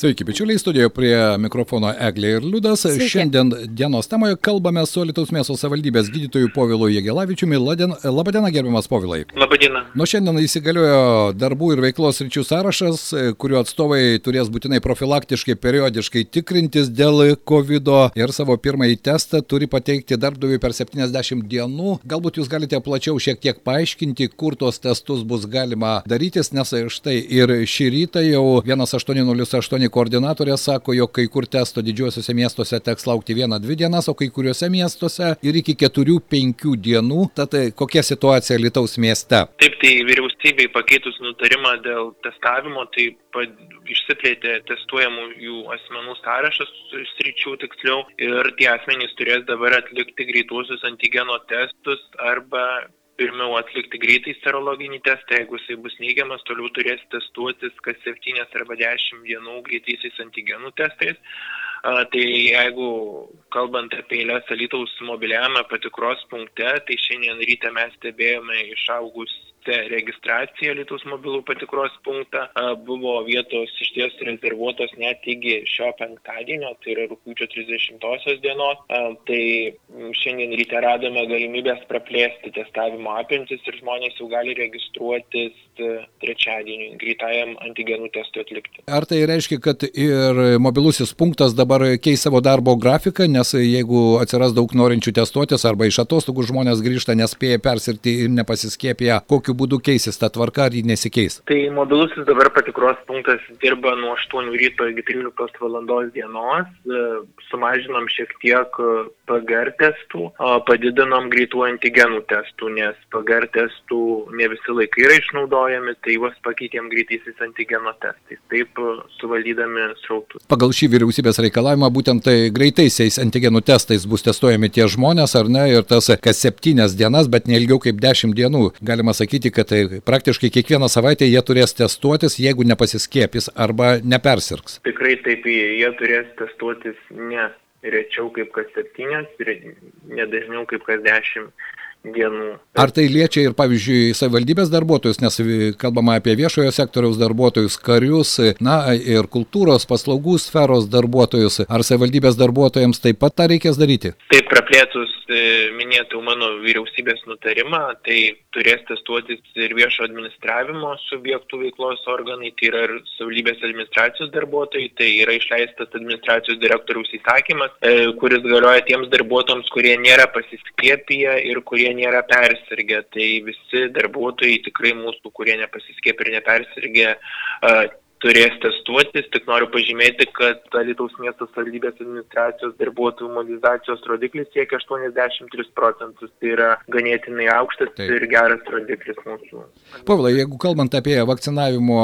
Sveiki, bičiuliai, studijoje prie mikrofono Eglė ir Liudas. Sveiki. Šiandien dienos temoje kalbame su Lietuvos miesto savivaldybės gydytojų Povilu Jėgelavičiumi. Labadiena, gerbiamas Povilai. Labadiena. Nuo šiandien įsigaliojo darbų ir veiklos ryčių sąrašas, kuriuo atstovai turės būtinai profilaktiškai, periodiškai tikrintis dėl COVID ir savo pirmąjį testą turi pateikti darbdaviui per 70 dienų. Galbūt jūs galite plačiau šiek tiek paaiškinti, kur tuos testus bus galima darytis, nes štai ir šį rytą jau 1808 koordinatorė sako, jog kai kur testo didžiuosiuose miestuose teks laukti vieną, dvi dienas, o kai kuriuose miestuose ir iki keturių, penkių dienų. Tad e, kokia situacija Lietuvos mieste? Taip, tai vyriausybei pakeitus nutarimą dėl testavimo, tai išsiplėtė testuojamų jų asmenų sąrašas, sričių tiksliau, ir tie asmenys turės dabar atlikti greituosius antigeno testus arba pirmiau atlikti greitai serologinį testą, jeigu jisai bus neigiamas, toliau turės testuotis kas 7 arba 10 dienų greitaisiais antigenų testais. A, tai jeigu kalbant apie eilės Alytaus mobiliajame patikros punkte, tai šiandien ryte mes stebėjome išaugus registracija Lietuvos mobilų patikros punktą buvo vietos iš ties rezervuotos net iki šio penktadienio, tai yra rūpiučio 30 dienos. Tai šiandien ryte radome galimybės praplėsti testavimo apimtis ir žmonės jau gali registruotis trečiadienį greitajam antigenų testui atlikti. Ar tai reiškia, kad ir mobilusis punktas dabar keis savo darbo grafiką, nes jeigu atsiras daug norinčių testuotis arba iš atostogų žmonės grįžta nespėję persirti ir nepasiskėpę, kokiu būdu keisis ta tvarka ar ji nesikeis? Tai mobilusis dabar patikros punktas dirba nuo 8 ryto iki 13 valandos dienos, e, sumažinom šiek tiek e, PGR testų, padidinom greitų antigenų testų, nes PGR testų ne visi laikai yra išnaudojami, tai juos pakeitėm greitaisiais antigeno testais, taip e, suvaldydami srautus. Pagal šį vyriausybės reikalavimą būtent tai greitaisiais antigenų testais bus testuojami tie žmonės, ar ne, ir tas kas septynias dienas, bet neilgiau kaip dešimt dienų, galima sakyti, kad tai praktiškai kiekvieną savaitę jie turės testuotis, jeigu nepasiskiepys arba nepersirgs. Tikrai taip, jie turės testuotis ne rečiau kaip kas septynias ir nedažniau kaip kas dešimt dienų. Ar tai liečia ir, pavyzdžiui, savivaldybės darbuotojus, nes kalbama apie viešojo sektoriaus darbuotojus, karius, na ir kultūros paslaugų sferos darbuotojus. Ar savivaldybės darbuotojams taip pat tą reikės daryti? Taip, praplėtus e, minėtų mano vyriausybės nutarimą, tai turės testuotis ir viešo administravimo subjektų veiklos organai, tai yra ir savivaldybės administracijos darbuotojai, tai yra išleistas administracijos direktoriaus įsakymas, e, kuris galioja tiems darbuotojams, kurie nėra pasiskiepiję ir kurie kurie nėra persirgę. Tai visi darbuotojai tikrai mūsų, kurie nepasiskėpė ir nepersirgė, turės testuotis. Tik noriu pažymėti, kad Lietuvos miesto savivaldybės administracijos darbuotojų mobilizacijos rodiklis siekia 83 procentus. Tai yra ganėtinai aukštas Taip. ir geras rodiklis mūsų. Pavlai, jeigu kalbant apie vakcinavimo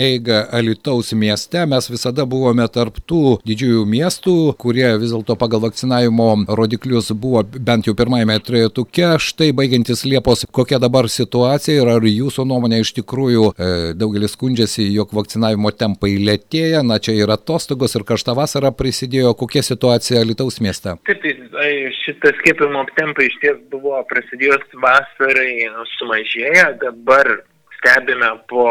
eigą Lietuvos mieste, mes visada buvome tarp tų didžiųjų miestų, kurie vis dėlto pagal vakcinavimo rodiklius buvo bent jau pirmajame trejetuke. Štai baigiantis Liepos, kokia dabar situacija ir ar jūsų nuomonė iš tikrųjų e, daugelis skundžiasi, jog vakcinavimas vakcinavimo tempai lėtėja, na čia ir atostogos, ir karšta vasara prisidėjo, kokia situacija Lietuvos mieste? Taip, tai šitas skiepimo tempai iš ties buvo prasidėjus vasarai sumažėję, dabar stebime po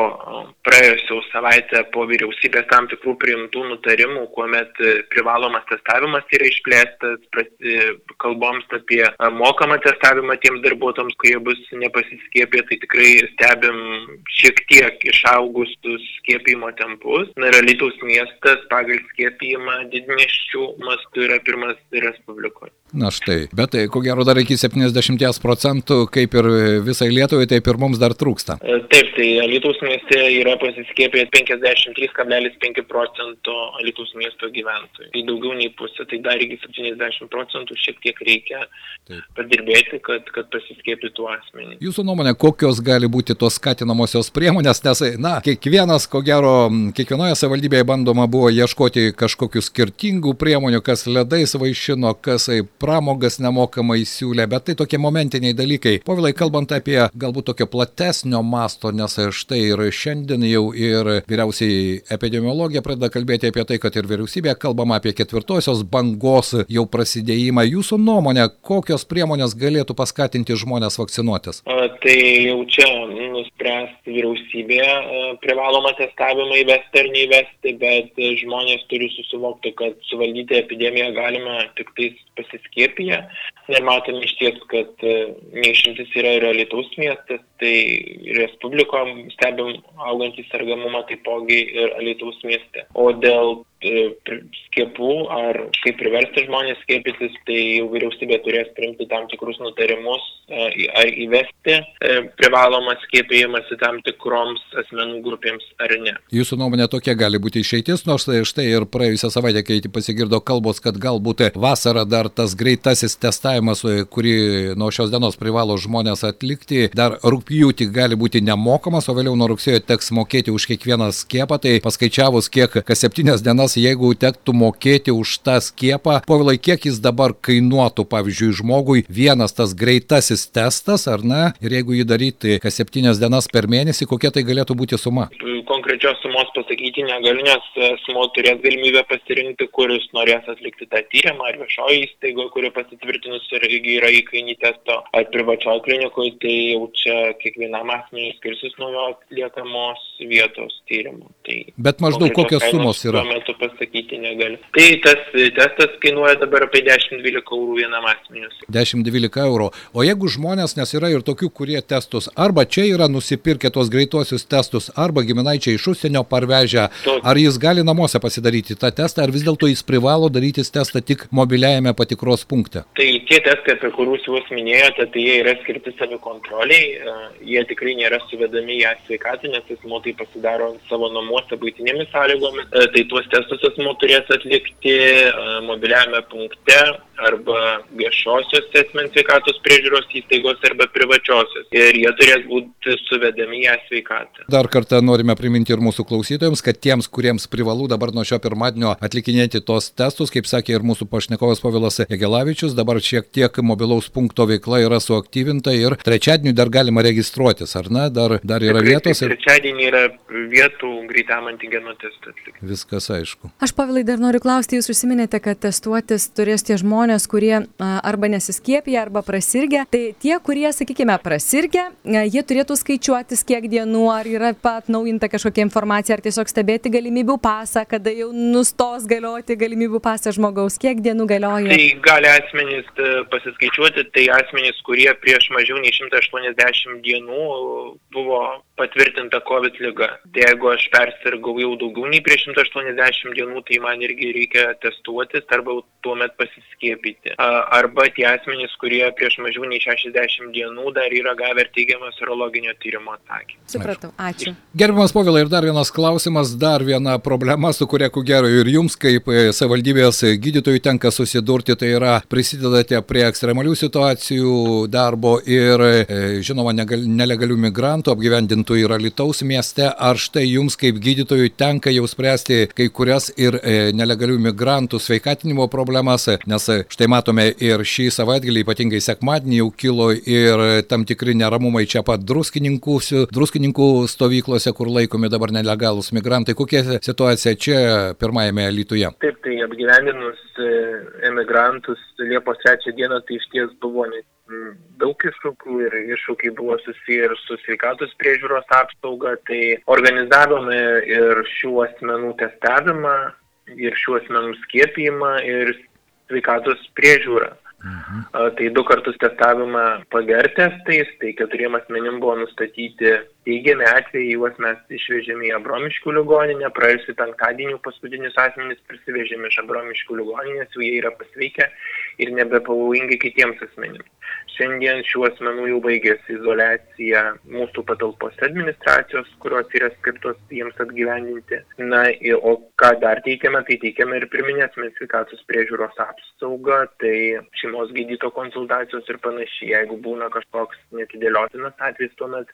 praėjusią savaitę po vyriausybės tam tikrų priimtų nutarimų, kuomet e, privalomas testavimas yra išplėstas, e, kalboms apie mokamą testavimą tiems darbuotojams, kurie bus nepasiskėpę, tai tikrai stebim šiek tiek išaugusius skiepimo tempus. Na ir Lietuvos miestas pagal skiepimą didmiščių mastų yra pirmas Respublikoje. Na štai, bet tai ko gero dar iki 70 procentų, kaip ir visai Lietuvai, taip ir mums dar trūksta. E, taip, tai Lietuvos mieste yra pasiskiepę 53,5 procento Lietuvos miesto gyventojų. Tai daugiau nei pusė, tai dar iki 70 procentų šiek tiek reikia taip. padirbėti, kad, kad pasiskiepytų asmenį. Jūsų nuomonė, kokios gali būti tos skatinamosios priemonės, nes, na, kiekvienas, ko gero, kiekvienoje savivaldybėje bandoma buvo ieškoti kažkokių skirtingų priemonių, kas ledais vaišino, kas pramogas nemokamai siūlė, bet tai tokie momentiniai dalykai. Povilai, kalbant apie galbūt tokio platesnio masto, nes štai ir šiandien jau ir vyriausiai epidemiologija pradeda kalbėti apie tai, kad ir vyriausybė kalbama apie ketvirtosios bangos jau prasidėjimą. Jūsų nuomonė, kokios priemonės galėtų paskatinti žmonės vakcinuotis? A, tai jau čia nuspręs vyriausybė privalomą testavimą įvesti ar neįvesti, bet žmonės turi susivokti, kad suvaldyti epidemiją galime tik tais pasiskiepiję. Ir matome iš ties, kad neišimtis yra ir Lietuvos miestas, tai Respubliko stebim augantį sergamumą taipogi ir Lietuvos mieste. O dėl e, skiepų ar kaip priversti žmonės skiepytis, tai jau vyriausybė turės priimti tam tikrus nutarimus e, ar įvesti e, privalomą skiepėjimąsi tam tikroms asmenų grupėms ar ne. Jūsų nuomonė tokia gali būti išeitis, nors tai štai ir praėjusią savaitę, kai pasigirdo kalbos, kad galbūt vasarą dar tas greitasis testavimas, kurį nuo šios dienos privalo žmonės atlikti, dar rūpjūtį gali būti nemokamas, o vėliau nuo rugsėjo teks mokėti už kiekvieną skiepą, tai paskaičiavus, kiek kas septynias dienas, jeigu tektų mokėti už tą skiepą, povilai, kiek jis dabar kainuotų, pavyzdžiui, žmogui vienas tas greitasis testas, ar ne, ir jeigu jį daryti kas septynias dienas per mėnesį, kokia tai galėtų būti suma? Konkrečios sumos pasakyti negaliu, nes asmo turės galimybę pasirinkti, kuris norės atlikti tą tyrimą, ar viešoji įstaiga, kuri pasitvirtinus ir yra įkainį testo, ar privačioje klinikoje, tai jau čia kiekvienam asmeniui skirsis nuo jo atliekamos vietos tyrimų. Tai Bet maždaug kokios sumos yra? Tuo metu pasakyti negaliu. Tai tas testas kainuoja dabar apie 10-12 eurų vienam asmeniui. 10-12 eurų. O jeigu žmonės, nes yra ir tokių, kurie testus arba čia yra nusipirkę tos greituosius testus, arba giminaičiai iš užsienio parvežę, ar jis gali namuose pasidaryti tą testą, ar vis dėlto jis privalo daryti testą tik mobiliajame patikros punkte? Tai tie testai, apie kuriuos jūs minėjote, tai jie yra skirti savikontroliai, jie tikrai nėra suvedami į sveikatą, nes asmo tai pasidaro savo namuose būtinėmis sąlygomis. Tai tuos testus asmo turės atlikti mobiliame punkte arba viešosios asmens sveikatos priežiūros įstaigos arba privačiosios. Ir jie turės būti suvedami į sveikatą. Dar kartą norime priminti ir mūsų klausytojams, kad tiems, kuriems privalu dabar nuo šio pirmadienio atlikinėti tos testus, kaip sakė ir mūsų pašnekovas Pavilas Egelavičius, dabar šiek tiek mobilaus punkto veikla yra suaktyvinta ir trečiadienį dar galima registruotis, ar ne? Dar, dar yra Tikrai, vietos? Ir... Trečiadienį yra vietų greitam antigeno testui atlikti. Viskas aišku. Aš, Pavilai, dar noriu klausti, jūs užsiminėte, kad testuotis turės tie žmonės, kurie arba nesiskiepia, arba prasirgia. Tai tie, kurie, sakykime, prasirgia, jie turėtų skaičiuotis kiek dienų, ar yra pat naujinta kažkokia informacija, ar tiesiog stebėti galimybių pasą, kada jau nustos galioti galimybių pasą žmogaus, kiek dienų galioja. Tai gali asmenys pasiskaičiuoti, tai asmenys, kurie prieš mažiau nei 180 dienų buvo patvirtinta COVID lyga. Tai jeigu aš persirgau jau daugiau nei prieš 180 dienų, tai man irgi reikia testuotis arba tuomet pasiskiepyti. Arba tie asmenys, kurie prieš mažiau nei 60 dienų dar yra gavę teigiamą serologinio tyrimo atsakymą. Supratau, ačiū. Gerbiamas Povilai, ir dar vienas klausimas, dar viena problema, su kuria ku gero ir jums kaip savivaldybės gydytojų tenka susidurti, tai yra prisidedate prie ekstremalių situacijų darbo ir, žinoma, nelegalių migrantų apgyvendintų yra Lietuvos mieste. Ar štai jums kaip gydytojui tenka jau spręsti kai kurias ir nelegalių migrantų sveikatinimo problemas, nes štai matome ir šį savaitgalį, ypatingai sekmadienį jau kilo ir tam tikri neramumai čia pat druskininkų, druskininkų stovyklose, kur laikomi dabar nelegalus migrantai. Kokia situacija čia pirmajame Lietuvoje? Taip, tai apgyvendinus emigrantus Liepos 3 dieną tai iš ties buvo net daug iššūkių ir iššūkiai buvo susiję ir su sveikatos priežiūros apsauga, tai organizavome ir šių asmenų testavimą, ir šių asmenų skiepijimą, ir sveikatos priežiūrą. Mhm. Tai du kartus testavimą PGR testais, tai keturiem asmenim buvo nustatyti teigiami atvejai, juos mes išvežėme į Abromiškių ligoninę, praėjusį penktadienį paskutinius asmenys prisivežėme iš Abromiškių ligoninės, jau jie yra pasveikę ir nebepavojingi kitiems asmenims. Šiandien šių asmenų jau baigėsi izolacija mūsų patalpose administracijos, kurios yra skirtos jiems atgyvendinti. Na, o ką dar teikiame, tai teikiame ir pirminės sveikatos priežiūros apsaugą, tai šeimos gydyto konsultacijos ir panašiai. Jeigu būna kažkoks netidėliotinas atvejs, tuomet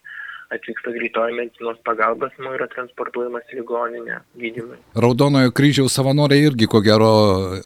atvyksta greitoji medicinos pagalba, asmuo yra transportuojamas į ligoninę gydymui. Raudonojo kryžiaus savanoriai irgi, ko gero,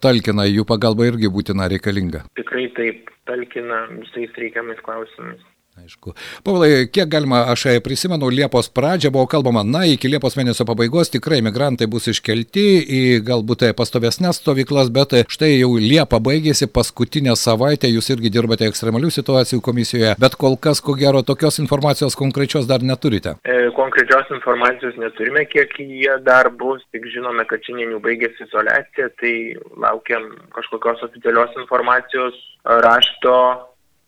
talkina, jų pagalba irgi būtina reikalinga. Tikrai taip, talkina visais reikiamais klausimais. Aišku. Pavalai, kiek galima, aš prisimenu, Liepos pradžią buvo kalbama, na, iki Liepos mėnesio pabaigos tikrai migrantai bus iškelti į galbūt pastovesnės stovyklas, bet štai jau Liepa baigėsi paskutinę savaitę, jūs irgi dirbate ekstremalių situacijų komisijoje, bet kol kas, ko gero, tokios informacijos konkrečios dar neturite. E, konkrečios informacijos neturime, kiek jie dar bus, tik žinome, kad šiandien jau baigėsi izolacija, tai laukiam kažkokios oficialios informacijos rašto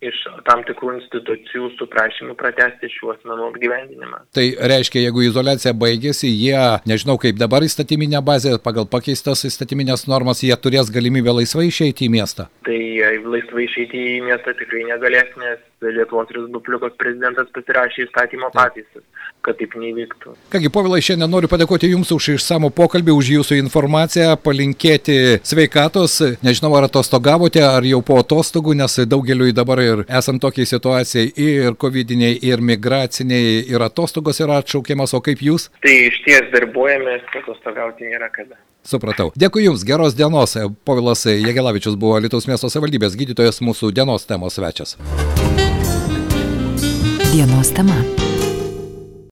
iš tam tikrų institucijų su prašymu pratesti šių asmenų apgyvendinimą. Tai reiškia, jeigu izolacija baigėsi, jie, nežinau kaip dabar įstatyminė bazė, pagal pakeistas įstatyminės normas, jie turės galimybę laisvai išeiti į miestą? Tai laisvai išeiti į miestą tikrai negalės, nes Lietuvos Respublikos prezidentas pasirašė įstatymo pataisas, kad taip nevyktų. Kągi, povilai, šiandien noriu padėkoti Jums už išsamų pokalbį, už Jūsų informaciją, palinkėti sveikatos. Nežinau, ar atostogavote, ar jau po atostogų, nes daugeliu dabar ir esant tokiai situacijai ir covidiniai, ir migraciniai, ir atostogos yra atšaukiamas, o kaip Jūs? Tai iš ties darbuojamės, atostogauti nėra kada. Supratau. Dėkui Jums, geros dienos. Povilas Jegelavičius buvo Lietuvos miesto savivaldybės gydytojas, mūsų dienos temos svečias. Dienos tema.